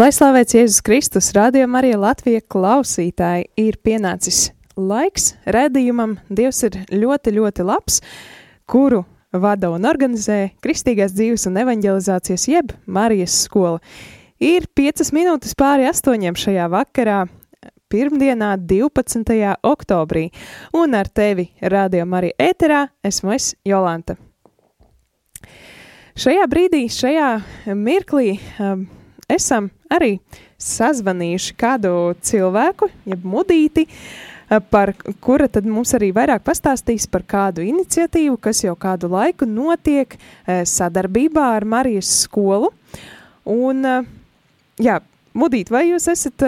Lai slavēts Jēzus Kristus, rādījumā arī Latvijas klausītāji ir pienācis laiks redzējumam. Dievs ir ļoti, ļoti labs, kuru vada un organizē Kristīgās dzīves un evanģelizācijas jeb Marijas skola. Ir piecas minūtes pāri astoņiem šajā vakarā, pirmdienā, 12. oktobrī, un ar tevi rādījumā arī ēterā esmu es Jolanta. Šajā brīdī, šajā mirklī um, esam arī sazvanījuši kādu cilvēku, jeb mudīti, uh, par kura tad mums arī vairāk pastāstīs par kādu iniciatīvu, kas jau kādu laiku notiek uh, sadarbībā ar Marijas skolu. Un, uh, jā, mudīt, vai jūs esat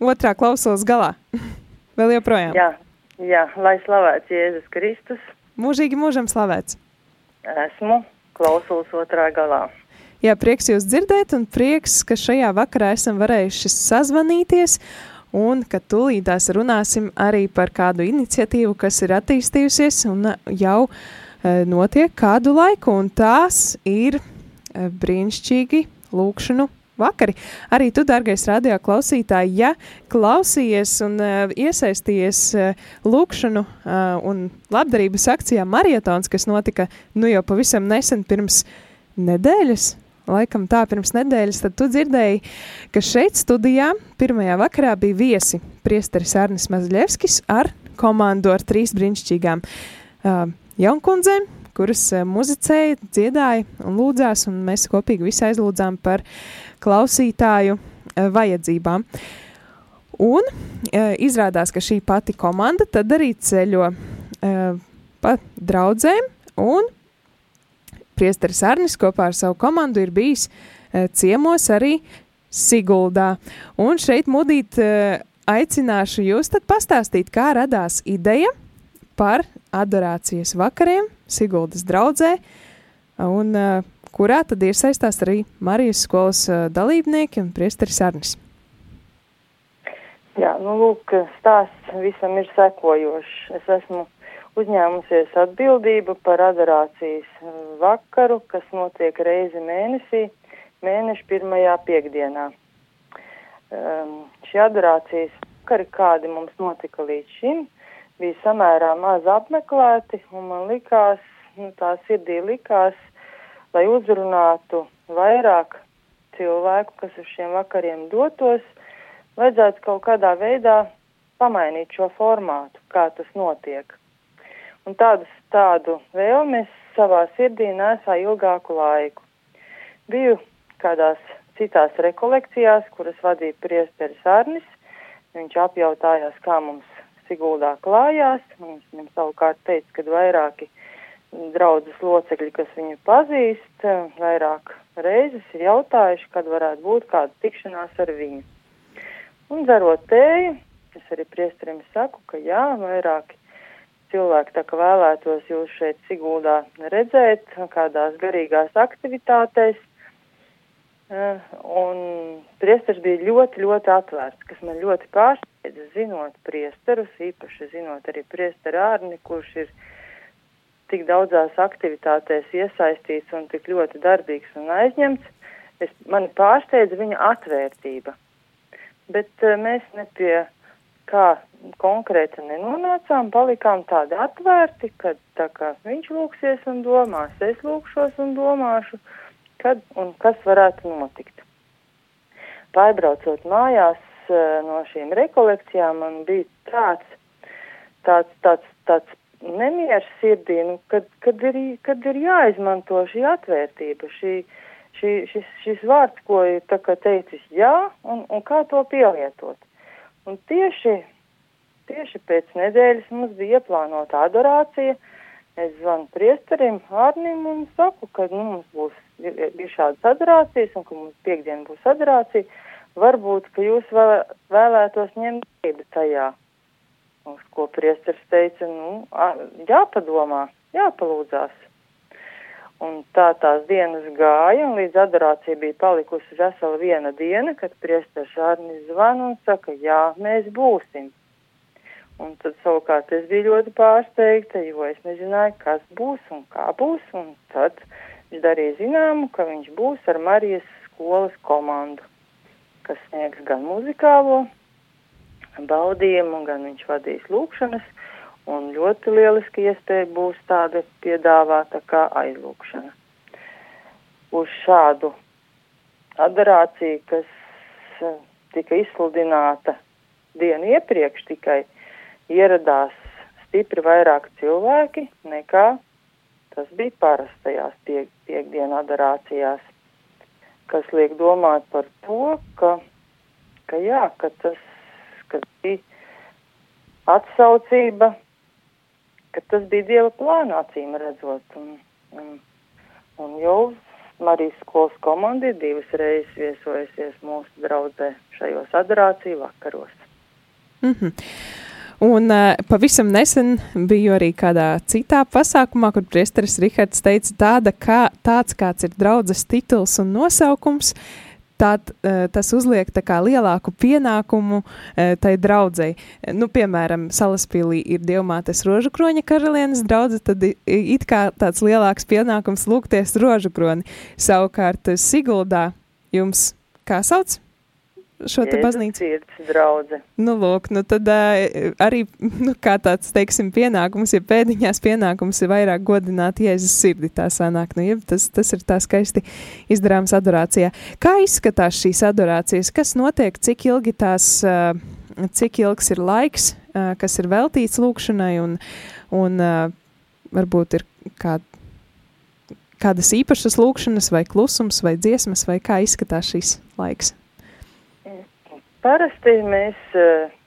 otrā klausulas galā? Vēl joprojām? Jā, jā, lai slavēts Jēzus Kristus, Mūžīgi mūžam slavēts! esmu klausulas otrā galā. Jā, prieks jūs dzirdēt, un prieks, ka šajā vakarā esam varējuši sazvanīties, un ka tūlītās runāsim arī par kādu iniciatīvu, kas ir attīstījusies un jau e, notiek kādu laiku, un tās ir e, brīnišķīgi lūkšanu vakari. Arī tu, dārgais radio klausītāji, ja klausījies un uh, iesaistījies uh, lūkšanu uh, un labdarības akcijā Marietons, kas notika nu jau pavisam nesen pirms nedēļas, laikam tā pirms nedēļas, tad tu dzirdēji, ka šeit studijā pirmajā vakarā bija viesi priesteris Arnis Mazļevskis ar komandu ar trīs brīnišķīgām uh, jaunkundzēm, kuras muzicēja, dziedāja un lūdzās, un mēs kopīgi visi aizlūdzām par klausītāju vajadzībām. Un uh, izrādās, ka šī pati komanda tad arī ceļo uh, pa draudzēm, un priesteris Arnis kopā ar savu komandu ir bijis uh, ciemos arī Siguldā. Un šeit mudīt uh, aicināšu jūs tad pastāstīt, kā radās ideja par adorācijas vakariem Siguldas draudzē, un uh, kurā tad iesaistās arī Marijas skolas dalībnieki un priesteris Arnis. Jā, nu lūk, stāsts visam ir sekojošs. Es esmu uzņēmusies atbildību par adorācijas vakaru, kas notiek reizi mēnesī, mēneša pirmajā piekdienā. Um, šie adorācijas vakari, kādi mums notika līdz šim, bija samērā maz apmeklēti, un man likās, nu, tā sirdī likās, lai uzrunātu vairāk cilvēku, kas uz šiem vakariem dotos, vajadzētu kaut kādā veidā pamainīt šo formātu, kā tas notiek. Un tādus, tādu vēlmi es savā sirdī nesāju ilgāku laiku. Biju kādās citās rekolekcijās, kuras vadīja priesteris Arnis. Viņš apjautājās, kā mums Siguldā klājās. Viņš viņam savukārt teica, ka vairāki draudzes locekļi, kas viņu pazīst, vairāk reizes ir jautājuši, kad varētu būt kāda tikšanās ar viņu. Un dzerot tēju, es arī priesterim saku, ka jā, vairāki cilvēki tā kā vēlētos jūs šeit Siguldā redzēt, kādās garīgās aktivitātēs. Uh, un priesteris bija ļoti, ļoti atvērts, kas man ļoti pārsteidza, zinot priesterus, īpaši zinot arī priesteru ārni, kurš ir tik daudzās aktivitātēs iesaistīts un tik ļoti darbīgs un aizņemts. Es, mani pārsteidza viņa atvērtība. Bet uh, mēs ne pie kā konkrēti nenonācām, palikām tādi atvērti, kad tā kā viņš lūksies un domās, es lūkšos un domāšu kad un kas varētu notikt. Pārbraucot mājās no šīm rekolekcijām, man bija tāds, tāds, tāds, tāds nemieris sirdī, nu, kad, kad, ir, kad ir jāizmanto šī atvērtība, šī, šī, šis, šis vārds, ko ir teicis jā, un, un kā to pielietot. Un tieši tieši pēc nedēļas mums bija ieplānota adorācija. Es zvanu priesterim Hārnim un saku, ka nu, mums būs ir, šādas adorācijas un ka mums piekdien būs adorācija. Varbūt, ka jūs vēl, vēlētos ņemt līdzi tajā. Uz ko priesteris teica, nu, jāpadomā, jāpalūdzās. Un tā tās dienas gāja, un līdz adorācija bija palikusi vesela viena diena, kad priesteris Arnis zvana un saka, jā, mēs būsim. Un tad savukārt es biju ļoti pārsteigta, jo es nezināju, kas būs un kā būs, un tad viņš darīja zināmu, ka viņš būs ar Marijas skolas komandu, kas sniegs gan muzikālo baudījumu, gan viņš vadīs lūkšanas, un ļoti lieliski iespēja būs tāda piedāvāta kā aizlūkšana. Uz šādu adorāciju, kas eh, tika izsludināta dienu iepriekš, tikai ieradās stipri vairāk cilvēki nekā tas bija parastajās piek, piekdienu adorācijās, kas liek domāt par to, ka, ka jā, ka tas, ka bija atsaucība ka tas bija Dieva plānā, acīm redzot. Un, un, un jau Marijas skolas komanda ir divas reizes viesojusies mūsu draudzē šajos adorāciju vakaros. Mm -hmm. Un uh, pavisam nesen biju arī kādā citā pasākumā, kur priesteris Rihards teica, tāda, kā, tāds kāds ir draudzes tituls un nosaukums, tad uh, tas uzliek tā kā lielāku pienākumu uh, tai draudzēji. Nu, piemēram, Salaspīlī ir Dievmātes rožu kroņa karalienes draudze, tad it kā tāds lielāks pienākums lūgties rožu kroni. Savukārt Siguldā jums kā sauc? Šo te baznīcu? Sirds draudze. Nu, lūk, nu tad arī, nu, kā tāds, teiksim, pienākums, ja pēdiņās pienākums ir vairāk godināt Jēzus sirdi, tā sanāk, nu, ja tas, tas ir tā skaisti izdarāms adorācijā. Kā izskatās šīs adorācijas? Kas notiek, cik ilgi tās, cik ilgs ir laiks, kas ir veltīts lūkšanai un, un varbūt ir kāda kādas īpašas lūkšanas, vai klusums, vai dziesmas, vai kā izskatās šīs laiks? Parasti mēs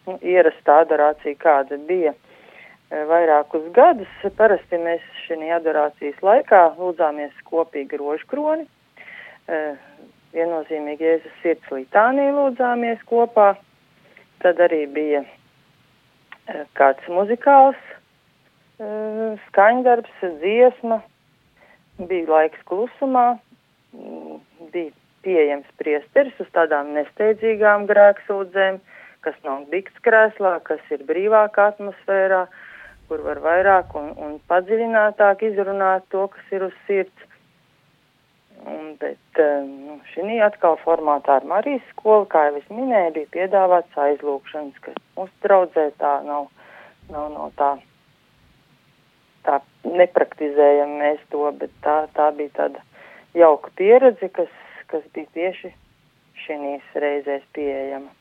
nu, ierastā adorācija, kāda bija eh, vairākus gadus, parasti mēs šī adorācijas laikā lūdzāmies kopīgi rožkroni, eh, viennozīmīgi Jēzus sirds litānī lūdzāmies kopā, tad arī bija kāds muzikāls skaņdarbs, dziesma, bija laiks klusumā, bija pieejams priesteris uz tādām nesteidzīgām grēksūdzēm, kas nav bikts krēslā, kas ir brīvākā atmosfērā, kur var vairāk un, un padziļinātāk izrunāt to, kas ir uz sirds. Un, bet eh, nu, šī atkal formātā ar Marijas skolu, kā jau es minēju, bija piedāvāts aizlūkšanas, kas mums draudzē tā nav, nav, nav tā, tā nepraktizējam mēs to, bet tā, tā bija tāda jauka pieredze, kas kas bija tieši šīs reizēs pieejama.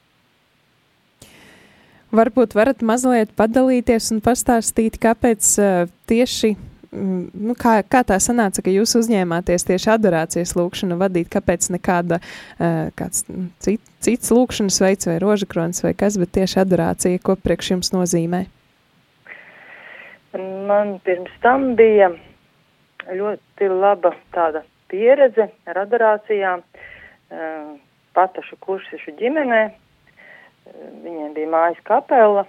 Varbūt varat mazliet padalīties un pastāstīt, kāpēc uh, tieši, mm, nu, kā, kā tā sanāca, ka jūs uzņēmāties tieši adorācijas lūkšanu vadīt, kāpēc nekāda uh, kāds cit, cits lūkšanas veids vai rožakrons vai kas, bet tieši adorācija, ko priekš jums nozīmē? Man pirms tam bija ļoti laba tāda pieredze ar adorācijām eh, patašu kursišu ģimenē. Eh, viņiem bija mājas kapela,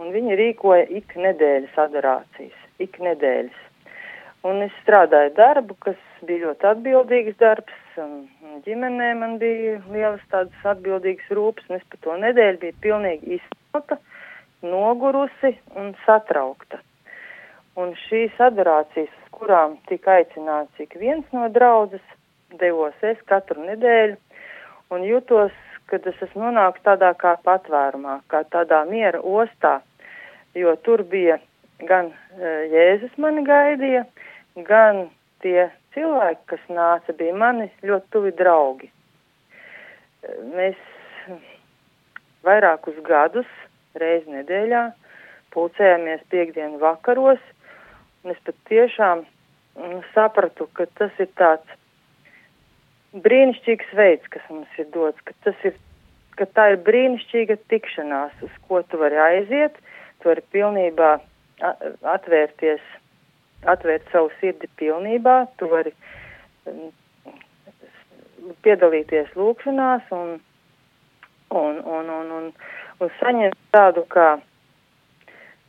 un viņi rīkoja ik nedēļas adorācijas, ik nedēļas. Un es strādāju darbu, kas bija ļoti atbildīgs darbs, un ģimenē man bija lielas tādas atbildīgas rūpes, un es par to nedēļu biju pilnīgi izsmalta, nogurusi un satraukta. Un šīs adorācijas, kurām tika aicināts ik viens no draudzes, devos es katru nedēļu un jutos, kad es esmu nonākusi tādā kā patvērumā, kā tādā miera ostā, jo tur bija gan e, Jēzus mani gaidīja, gan tie cilvēki, kas nāca, bija mani ļoti tuvi draugi. E, mēs vairākus gadus reizi nedēļā pulcējāmies piekdienu vakaros, Un es pat tiešām mm, sapratu, ka tas ir tāds brīnišķīgs veids, kas mums ir dots, ka ir, ka tā ir brīnišķīga tikšanās, uz ko tu vari aiziet, tu vari pilnībā atvērties, atvērt savu sirdi pilnībā, tu vari mm, piedalīties lūkšanās un, un, un, un, un, un saņemt tādu kā,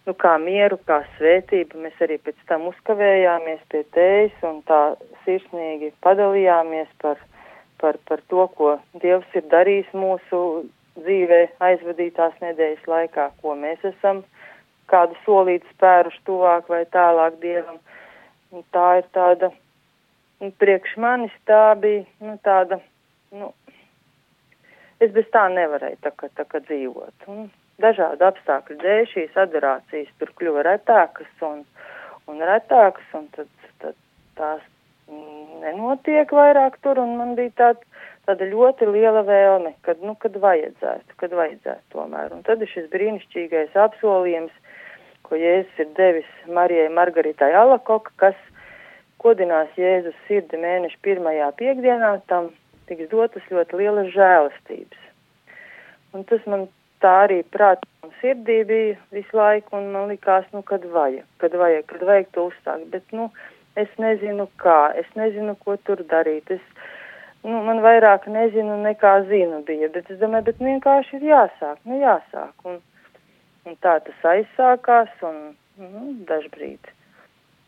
nu, kā mieru, kā svētību. Mēs arī pēc tam uzkavējāmies pie tējas un tā sirsnīgi padalījāmies par, par, par to, ko Dievs ir darījis mūsu dzīvē aizvadītās nedēļas laikā, ko mēs esam kādu solīti spēruši tuvāk vai tālāk Dievam. Un tā ir tāda, nu, priekš manis tā bija, nu, tāda, nu, es bez tā nevarēju tā kā, tā kā dzīvot. Un dažādu apstākļu dēļ šīs adorācijas tur kļuva retākas un, un retākas, un tad, tad tās nenotiek vairāk tur, un man bija tāda, tāda ļoti liela vēlme, kad, nu, kad vajadzētu, kad vajadzētu tomēr. Un tad ir šis brīnišķīgais apsolījums, ko Jēzus ir devis Marijai Margaritai Alakoka, kas kodinās Jēzus sirdi mēneša pirmajā piekdienā, tam tiks dotas ļoti lielas žēlastības. Un tas man tā arī prātā un sirdī bija visu laiku, un man likās, nu, kad vajag, kad vajag, kad vajag to uzstākt, bet, nu, es nezinu kā, es nezinu, ko tur darīt, es, nu, man vairāk nezinu nekā zinu bija, bet es domāju, bet vienkārši ir jāsāk, nu, jāsāk, un, un tā tas aizsākās, un, nu, dažbrīd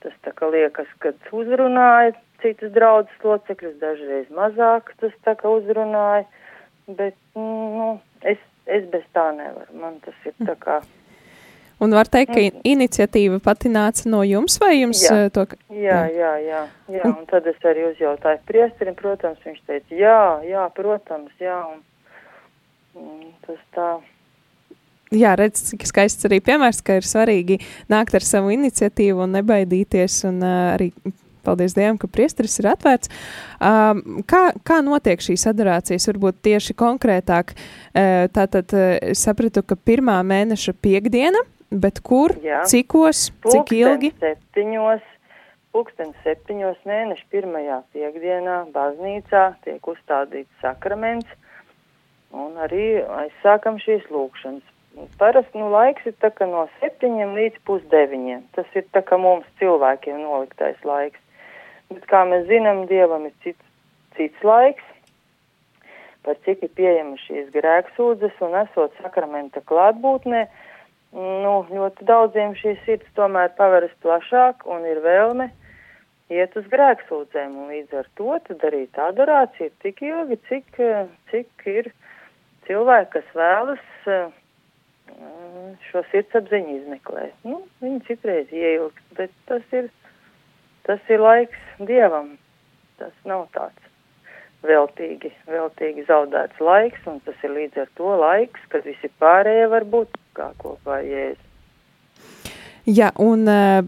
tas tā kā liekas, kad uzrunāja citas draudzes locekļus, dažreiz mazāk tas tā kā uzrunāja, bet, nu, es, es bez tā nevaru, man tas ir tā kā, Un var teikt, ka in- iniciatīva pati nāca no jums, vai jums Jā. eh, to, jā, jā, jā, jā, un tad es arī uzjautāju priesterim, protams, viņš teica, jā, jā, protams, jā, un, un tas tā, Jā, redz, cik skaists arī piemērs, ka ir svarīgi nākt ar savu iniciatīvu un nebaidīties. Un uh, arī paldies Dievam, ka priesteris ir atvērts. Um, kā, kā notiek šīs adorācijas? Varbūt tieši konkrētāk. Uh, tātad uh, es sapratu, ka pirmā mēneša piekdiena, bet kur, Jā. cikos, cik ilgi? septiņos, pulksten septiņos mēnešu pirmajā piekdienā baznīcā tiek uzstādīts sakraments, un arī aizsākam šīs lūkšanas. Parasti nu, laiks ir no septiņiem līdz pusdeviņiem. Tas ir tā kā mums cilvēkiem noliktais laiks. Bet, kā mēs zinām, Dievam ir cits, cits laiks, par cik ir pieejamas šīs grēksūdzes un esot sakramenta klātbūtnē, nu, ļoti daudziem šīs sirds tomēr paveras plašāk un ir vēlme iet uz grēksūdzēm. Un līdz ar to tad arī tā adorācija ir tik ilgi, cik, cik ir cilvēki, kas vēlas eh, šo sirdsapziņu izmeklēt. Nu, viņi citreiz ieilgst, bet tas ir, tas ir laiks Dievam. Tas nav tāds veltīgi, veltīgi zaudēts laiks, un tas ir līdz ar to laiks, kad visi pārējie var būt kā kopā jēzus. Jā, un uh,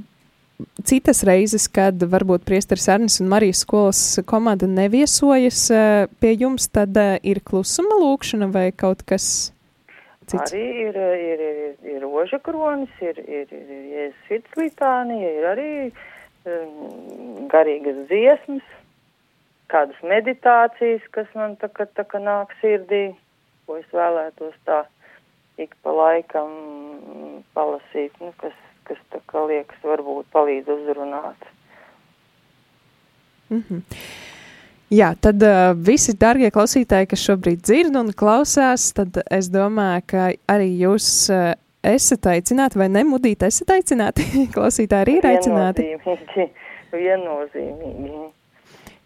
citas reizes, kad varbūt priesteris Arnis un Marijas skolas komanda neviesojas uh, pie jums, tad uh, ir klusuma lūkšana vai kaut kas cits? Arī ir, ir, ir, ir, ir roža kronis, ir, ir, ir, ir jēzus sirds litānija, ir arī um, garīgas dziesmas, kādas meditācijas, kas man tā kā, tā kā nāk sirdī, ko es vēlētos tā ik pa laikam palasīt, nu, kas, kas tā kā liekas varbūt palīdz uzrunāt. Mhm. Jā, tad uh, visi darbie klausītāji, kas šobrīd dzird un klausās, tad es domāju, ka arī jūs uh, esat aicināti, vai nemudīti, esat aicināti. klausītāji arī ir aicināti. Viennozīmīgi, viennozīmīgi.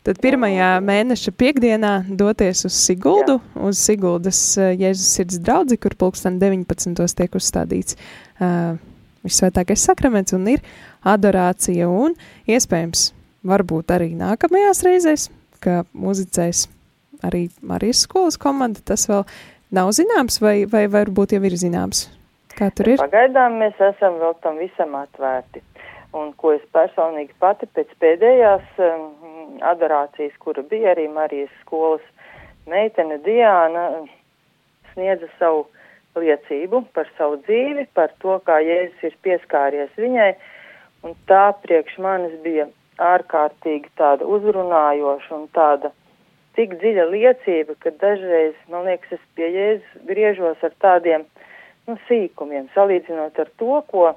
Tad pirmajā mēneša piekdienā doties uz Siguldu, Jā. uz Siguldas uh, Jēzus sirds draudzi, kur pulksten 19. tiek uzstādīts uh, visvētākais sakraments un ir adorācija un iespējams varbūt arī nākamajās reizēs, ka muzicēs arī Marijas skolas komanda, tas vēl nav zināms vai, vai varbūt jau ir zināms, kā tur ir. Pagaidām mēs esam vēl tam visam atvērti. Un ko es personīgi pati pēc pēdējās um, adorācijas, kura bija arī Marijas skolas meitene Diāna, sniedza savu liecību par savu dzīvi, par to, kā Jēzus ir pieskāries viņai, un tā priekš manis bija ārkārtīgi tāda uzrunājoša un tāda tik dziļa liecība, ka dažreiz, man liekas, es pie Jēzus griežos ar tādiem nu, sīkumiem, salīdzinot ar to, ko,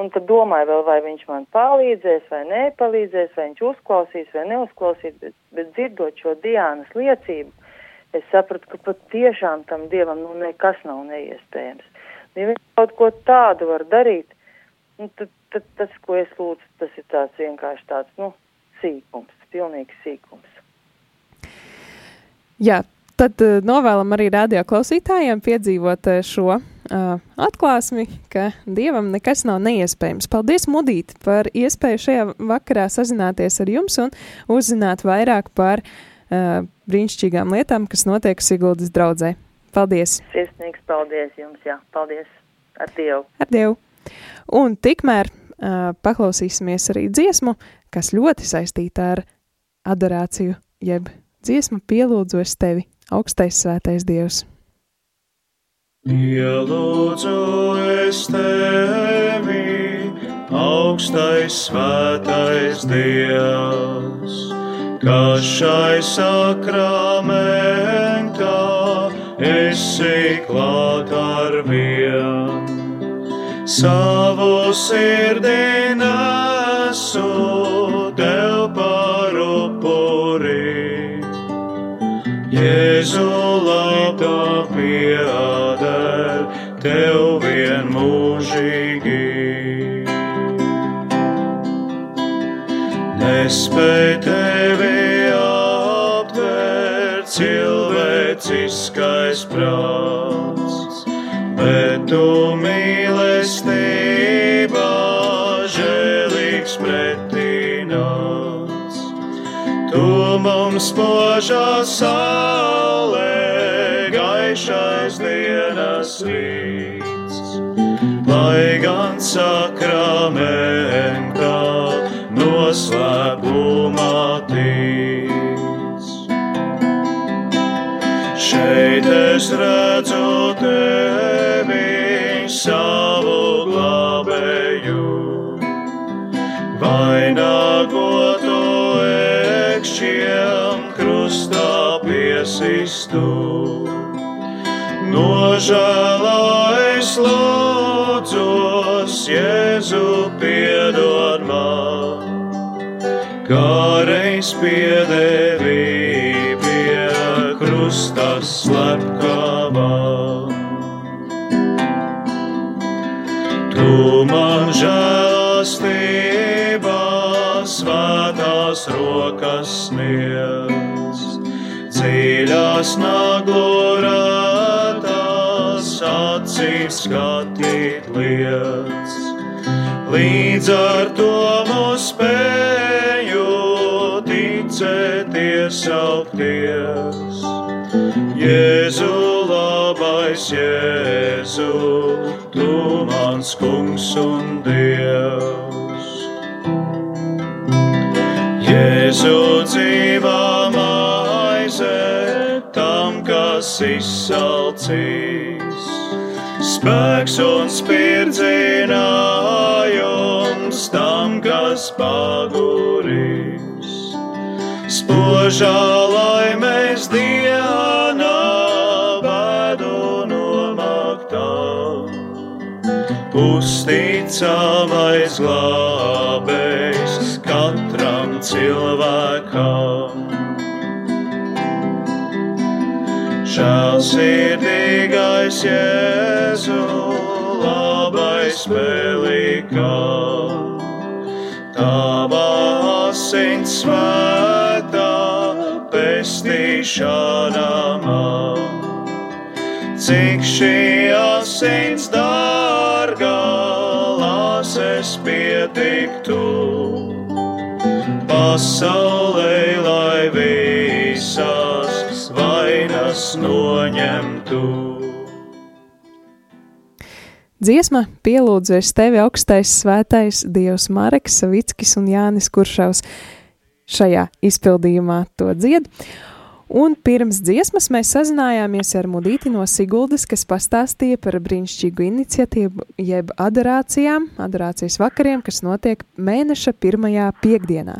un tad domāju vēl, vai viņš man palīdzēs vai nepalīdzēs, vai viņš uzklausīs vai neuzklausīs, bet, bet dzirdot šo Diānas liecību, es sapratu, ka pat tiešām tam Dievam nu nekas nav neiespējams. Ja viņš kaut ko tādu var darīt, nu, tad, tad tas, ko es lūdzu, tas ir tāds vienkārši tāds, nu, sīkums, pilnīgs sīkums. Jā, tad uh, novēlam arī radio klausītājiem piedzīvot uh, šo uh, atklāsmi, ka dievam nekas nav neiespējams. Paldies, Mudīt, par iespēju šajā vakarā sazināties ar jums un uzzināt vairāk par uh, brīnišķīgām lietām, kas notiek Siguldas draudzē. Paldies! Sirsnīgs paldies jums, jā, paldies ar Dievu! Ar Dievu! Un tikmēr uh, paklausīsimies arī dziesmu, kas ļoti saistīta ar adorāciju, jeb dziesmu pielūdzu es tevi, augstais svētais Dievs. Ielūdzu es tevi, augstais svētais Dievs, kas šai sakramentā esi klāt ar vien. Savu sirdī nesu Jēzu labā pieder tev vienmūžīgi. Nespēj tevi aptvērt cilvēciskais prāts, bet tu mīlestībā mums spožā saulē, gaišais dienas rīts, lai gan sakramentā noslēpumā tic. Šeit es redzu tevi ekšķiem krustā piesistu. Nožēlais lūdzos, Jēzu piedod man, kā reiz piedevi pie krusta slepkavā. Tu man žēlastībā svētās rokas sniedz, dziļās naglorētās acīs skatīt lietas. Līdz ar to mūs spēju ticēties augties. Jēzu, labais Jēzu, tu mans kungs un dievs. Jēzu dzīvā maize tam, kas izsalcīs. Spēks un spirdzinājums tam, kas pagurīs. Spožā laimēs dienā bēdu nomaktā. Uzticamais katram cilvēkam. Žēlsirdīgais Jēzu, labais spēlīgā, tava asins svētā pestīšana man. Cik šī asins dārgā, pasaulē, lai visas vainas noņemtu. Dziesma pielūdzu es tevi augstais svētais Dievs Mareks, Savickis un Jānis Kuršaus šajā izpildījumā to dzied. Un pirms dziesmas mēs sazinājāmies ar Mudīti no Siguldas, kas pastāstīja par brīnišķīgu iniciatīvu, jeb adorācijām, adorācijas vakariem, kas notiek mēneša pirmajā piekdienā.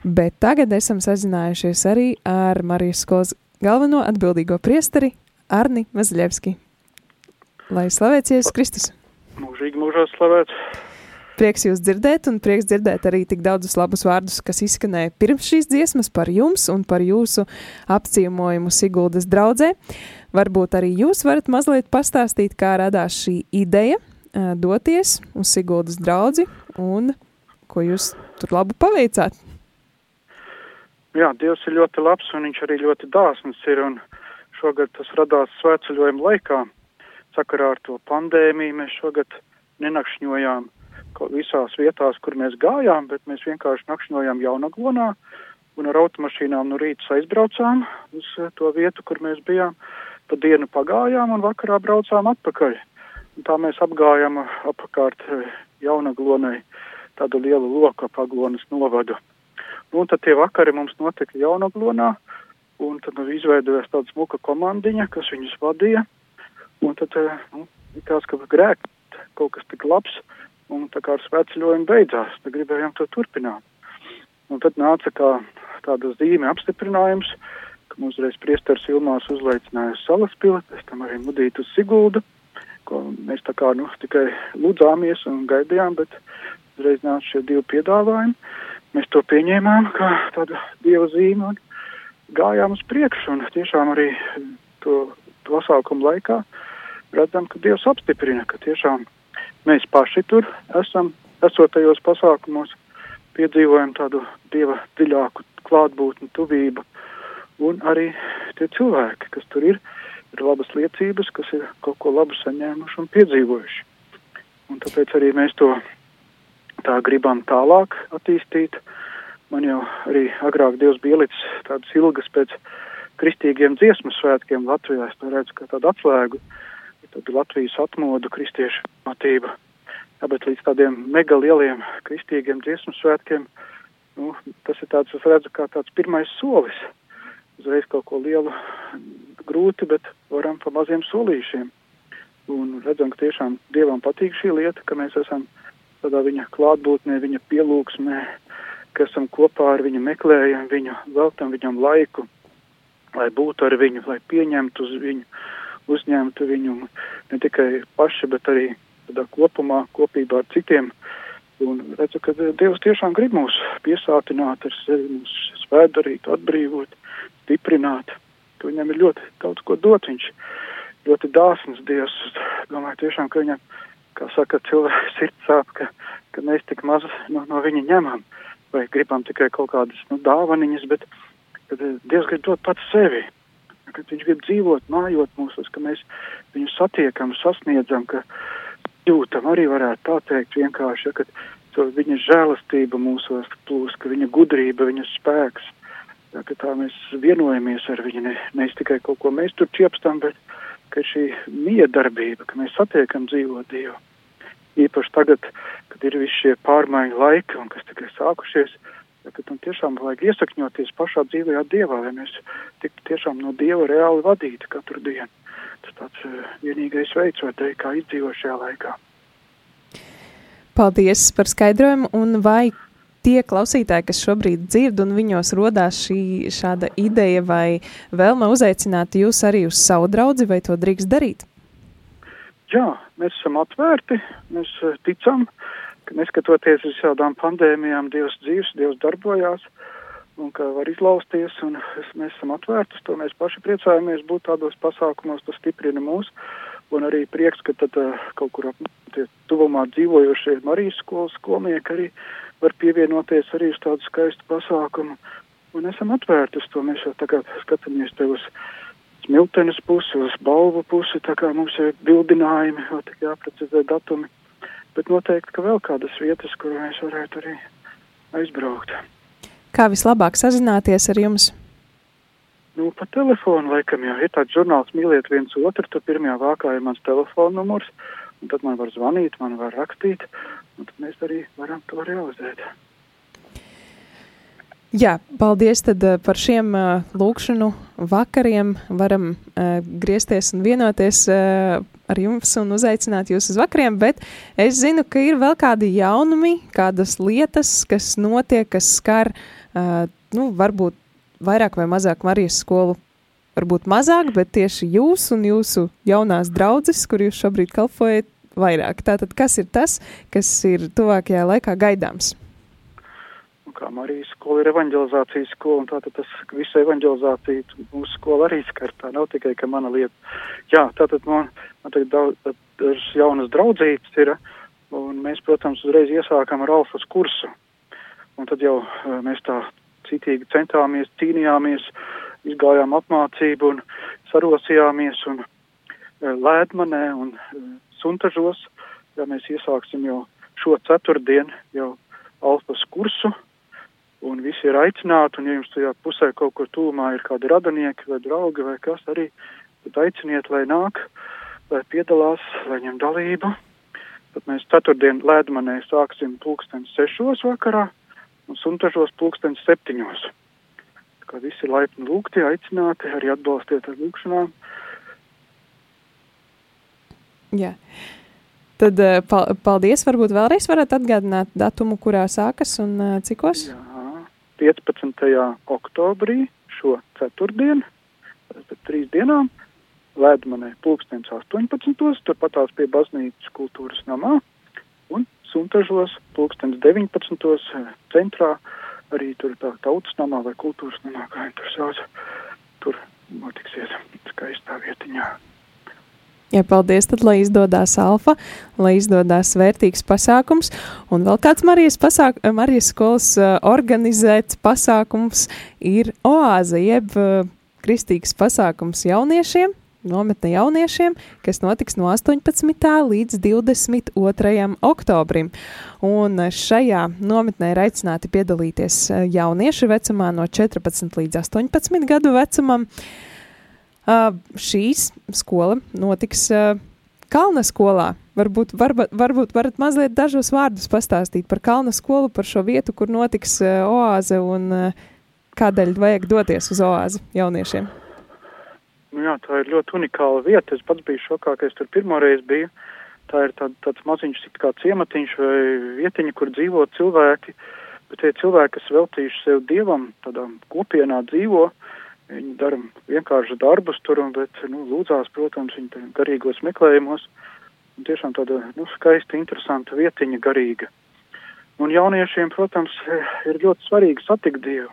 Bet tagad esam sazinājušies arī ar Marijas skolas galveno atbildīgo priesteri Arni Mazļevski. Lai slavēts Jēzus Kristus! Mūžīgi mūžā slavēts. Prieks jūs dzirdēt, un prieks dzirdēt arī tik daudzus labus vārdus, kas izskanēja pirms šīs dziesmas par jums un par jūsu apciemojumu Siguldas draudzē. Varbūt arī jūs varat mazliet pastāstīt, kā radās šī ideja doties uz Siguldas draudzi un ko jūs tur labu paveicāt. Jā, Dievs ir ļoti labs un viņš arī ļoti dāsns ir. Un šogad tas radās svētceļojuma laikā. Sakarā ar to pandēmiju mēs šogad nenakšņojām visās vietās, kur mēs gājām, bet mēs vienkārši nakšņojām Jaunaglonā un ar automašīnām no rīta aizbraucām uz eh, to vietu, kur mēs bijām. Pa dienu pagājām un vakarā braucām atpakaļ. Un tā mēs apgājām apkārt eh, Jaunaglonai tādu lielu loku ap Aglonas novadu. Nu, un tad tie vakari mums notika Jaunaglonā, un tad nu, izveidojās tāda smuka komandiņa, kas viņus vadīja. Un tad eh, nu, likās, ka grēk kaut kas tik labs, un tā kā ar svētceļojumu beidzās, tad gribējām to turpināt. Un tad nāca kā tāda zīme apstiprinājums, ka mums reiz priesteris Ilmās uzlaicināja uz Salaspili, pēc tam arī mudīt uz Siguldu, ko mēs tā kā nu tikai lūdzāmies un gaidījām, bet uzreiz nāca šie divi piedāvājumi. Mēs to pieņēmām kā tādu dieva zīmi un gājām uz priekšu un tiešām arī to pasākumu laikā redzam, ka Dievs apstiprina, ka tiešām mēs paši tur esam, esot tajos pasākumos, piedzīvojam tādu Dieva dziļāku klātbūtni, tuvību, un arī tie cilvēki, kas tur ir, ir labas liecības, kas ir kaut ko labu saņēmuši un piedzīvojuši. Un tāpēc arī mēs to tā gribam tālāk attīstīt. Man jau arī agrāk Dievs bija ielicis tādas ilgas pēc kristīgiem dziesmu svētkiem Latvijā. Es to redzu kā tādu atslēgu, tādu Latvijas atmodu kristiešu matību. Jā, bet līdz tādiem mega lieliem kristīgiem dziesmu svētkiem, nu, tas ir tāds, es redzu, kā tāds pirmais solis. Uzreiz kaut ko lielu grūti, bet varam pa maziem solīšiem. Un redzam, ka tiešām Dievam patīk šī lieta, ka mēs esam tādā viņa klātbūtnē, viņa pielūgsmē, ka esam kopā ar viņu, meklējam viņu, veltam viņam laiku, lai būtu ar viņu, lai pieņemtu uz viņu, uzņemtu viņu ne tikai paši, bet arī tādā kopumā, kopībā ar citiem. Un redzu, ka Dievs tiešām grib mūs piesātināt ar sevi, mūs svētdarīt, atbrīvot, stiprināt. Tu viņam ir ļoti daudz ko dot. Viņš ļoti dāsns Dievs. Domāju tiešām, ka viņam, kā saka, cilvēks sirds sāp, ka, ka mēs tik maz no, no viņa ņemam. Vai gribam tikai kaut kādas nu, dāvaniņas, bet Dievs grib dot pats sevi. Kad viņš grib dzīvot, mājot mūsos, ka mēs viņu satiekam, sasniedzam, ka jūtam arī varētu tā teikt vienkārši, ja, ka to viņa žēlastība mūsos plūst, ka viņa gudrība, viņa spēks, ja, ka tā mēs vienojamies ar viņu, ne, nevis tikai kaut ko mēs tur čiepstam, bet ka šī miedarbība, ka mēs satiekam dzīvot Dievu. Īpaši tagad, kad ir visi šie pārmaiņu laiki un kas tikai sākušies, ja, kad tam tiešām vajag iesakņoties pašā dzīvajā Dievā, lai mēs tiktu tiešām no Dieva reāli vadīti katru dienu. Tas tāds uh, vienīgais veids, vai teikt, kā izdzīvot šajā laikā. Paldies par skaidrojumu, un vai tie klausītāji, kas šobrīd dzird, un viņos rodās šī šāda ideja vai vēlme uzaicināt jūs arī uz savu draudzi, vai to drīkst darīt? Jā, mēs esam atvērti, mēs uh, ticam, ka neskatoties uz visādām pandēmijām, Dievs dzīves, Dievs darbojās un ka var izlausties, un mēs esam atvērti uz to, mēs paši priecājamies būt tādos pasākumos, tas stiprina mūs, un arī prieks, ka tad uh, kaut kur ap tie tuvumā dzīvojošie Marijas skolas skolnieki arī var pievienoties arī uz tādu skaistu pasākumu, un esam atvērti uz to, mēs jau tagad skatāmies te uz smiltenes pusi, uz balvu pusi, tā kā mums ir bildinājumi, vēl tik jāprecizē datumi, bet noteikti, ka vēl kādas vietas, kur mēs varētu arī aizbraukt. Kā vislabāk sazināties ar jums? Nu, pa telefonu laikam jau ir tāds žurnāls mīliet viens otru, tur pirmajā vākā ir mans telefona numurs, un tad man var zvanīt, man var rakstīt, un tad mēs arī varam to realizēt. Jā, paldies tad uh, par šiem uh, lūkšanu vakariem. Varam uh, griezties un vienoties uh, ar jums un uzaicināt jūs uz vakariem, bet es zinu, ka ir vēl kādi jaunumi, kādas lietas, kas notiek, kas skar, uh, nu, varbūt vairāk vai mazāk Marijas skolu varbūt mazāk, bet tieši jūs un jūsu jaunās draudzes, kur jūs šobrīd kalpojat, vairāk. Tātad, kas ir tas, kas ir tuvākajā laikā gaidāms? Kā Marijas skola ir evanģelizācijas skola, un tātad tas visu evanģelizāciju mūsu skola arī skar. Tā nav tikai, ka mana lieta. Jā, tātad man, man tagad daudz, dažas jaunas draudzītes ir, un mēs, protams, uzreiz iesākam ar alfas kursu. Un tad jau eh, mēs tā citīgi centāmies, cīnījāmies, izgājām apmācību un sarosījāmies un eh, lēdmanē un eh, suntažos, ja mēs iesāksim jau šo ceturtdienu jau alfas kursu, un visi ir aicināti, un ja jums tajā pusē kaut kur tūmā ir kādi radinieki vai draugi vai kas arī, tad aiciniet, lai nāk, lai piedalās, lai ņem dalību. Tad mēs ceturtdien lēdmanē sāksim pulkstens sešos vakarā un suntažos pulkstens septiņos. Tā kā visi laipni lūgti, aicināti, arī atbalstiet ar lūgšanām. Jā. Tad pal paldies. Varbūt vēlreiz varat atgādināt datumu, kurā sākas un uh, cikos? Jā, 15. oktobrī šo ceturtdienu, pēc trīs dienām, Lēdmanē pulkstens 18. turpatās pie baznīcas kultūras namā un Suntažos pulkstens 19. centrā, arī tur tā tautas namā vai kultūras namā, kā viņi tur sauc. Tur notiksies skaistā vietiņā. Jā, paldies, tad, lai izdodas alfa, lai izdodas vērtīgs pasākums. Un vēl kāds Marijas, pasāk, Marijas skolas uh, organizēts pasākums ir oāze, jeb uh, kristīgs pasākums jauniešiem, nometne jauniešiem, kas notiks no 18. līdz 22. oktobrim. Un šajā nometnē ir aicināti piedalīties uh, jaunieši vecumā no 14 līdz 18 gadu vecumam. Uh, šīs skola notiks uh, Kalna skolā. Varbūt, varbūt, varbūt varat mazliet dažos vārdus pastāstīt par Kalna skolu, par šo vietu, kur notiks uh, oāze un uh, kādēļ vajag doties uz oāzi jauniešiem. Nu jā, tā ir ļoti unikāla vieta. Es pats biju šokā, ka es tur pirmoreiz biju. Tā ir tād, tāds maziņš kā ciematiņš vai vietiņa, kur dzīvo cilvēki, bet tie cilvēki, kas veltījuši sev dievam, tādā kopienā dzīvo, viņi dara vienkārši darbus tur, bet, nu, lūdzās, protams, viņi te garīgos meklējumos. Un tiešām tāda, nu, skaista, interesanta vietiņa garīga. Un jauniešiem, protams, ir ļoti svarīgi satikt Dievu.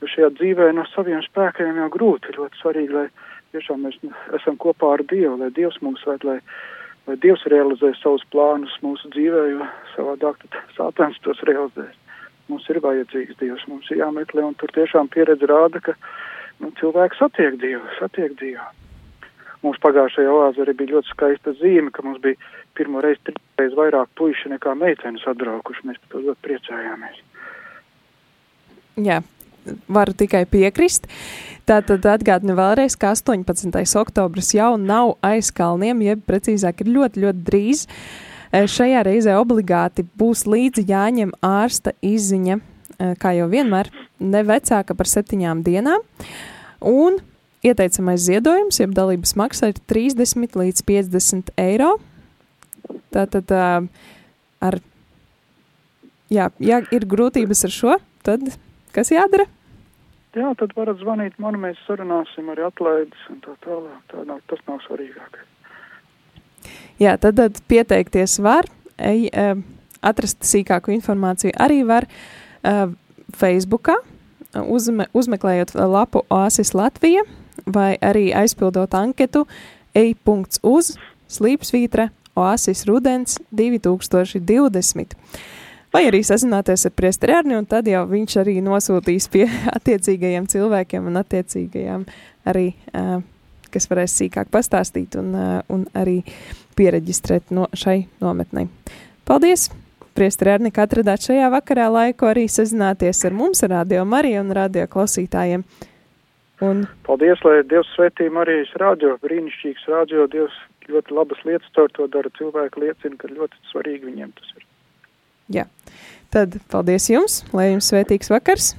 Jo šajā dzīvē no saviem spēkiem jau grūti. Ļoti svarīgi, lai tiešām mēs esam kopā ar Dievu, lai Dievs mūs ved, lai, lai Dievs realizē savus plānus mūsu dzīvē, jo savādāk tad sātens tos realizēs. Mums ir vajadzīgs Dievs, mums ir jāmeklē, un tur tiešām pieredze rāda, ka nu, cilvēks satiek Dievu, satiek Dievu. Mums pagājušajā oāzē arī bija ļoti skaista zīme, ka mums bija pirmo reizi trīsreiz vairāk puiši nekā meitenes atbraukuši. Mēs par to ļoti priecājāmies. Jā, varu tikai piekrist. Tātad atgādinu vēlreiz, ka 18. oktobris jau nav aiz kalniem, jeb precīzāk ir ļoti, ļoti drīz. E, Šajā reizē obligāti būs līdzi jāņem ārsta izziņa, e, kā jau vienmēr, ne vecāka par septiņām dienām. Un ieteicamais ziedojums, jeb dalības maksa ir 30 līdz 50 eiro. Tātad ā, ar, jā, ja ir grūtības ar šo, tad kas jādara? Jā, tad varat zvanīt man, mēs sarunāsim arī atlaides un tā tālāk. Tā nav, tas nav svarīgākais. Jā, tad, tad pieteikties var, ej, uh, atrast sīkāku informāciju arī var uh, Facebookā, uzme, uzmeklējot lapu Oasis Latvija vai arī aizpildot anketu e.uz slīpsvītra Oasis Rudens 2020. Vai arī sazināties ar priesteri Arni, un tad jau viņš arī nosūtīs pie attiecīgajiem cilvēkiem un attiecīgajām arī, kas varēs sīkāk pastāstīt un, un arī pieregistrēt no šai nometnei. Paldies! Priesteri Arni, ka atradāt šajā vakarā laiku arī sazināties ar mums, radio Mariju un radio klausītājiem. Un Paldies, lai Dievs svētī Marijas radio, brīnišķīgs radio, Dievs ļoti labas lietas caur to dara. Cilvēki liecina, ka ļoti svarīgi viņiem tas ir. Jā. Tad paldies jums, lai jums svētīgs vakars.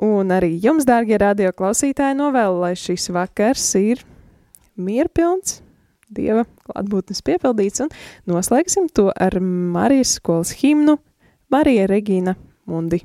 Un arī jums, dārgie radio klausītāji, novēlu, lai šis vakars ir mierpilns, dieva klātbūtnes piepildīts, un noslēgsim to ar Marijas skolas himnu Marija Regīna Mundi.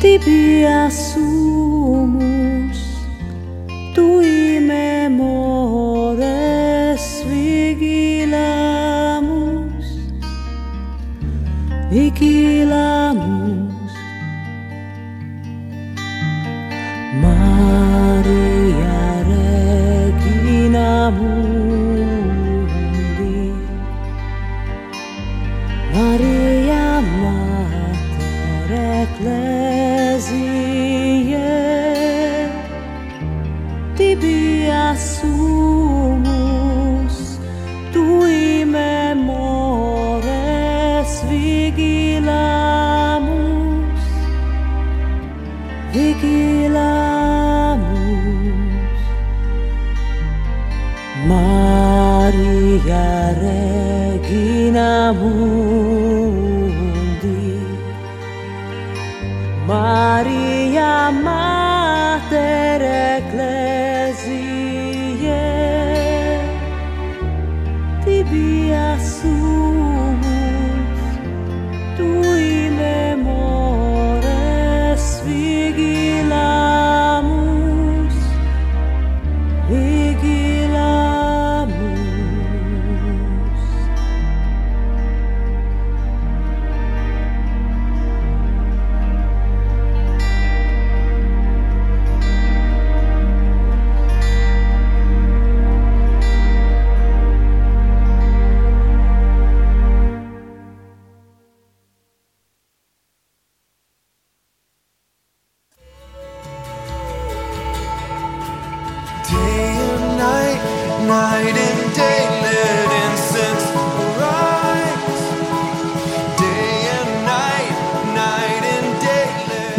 τι πιασούμους του είμαι μόρες φυγγυλάμους Tibiaçu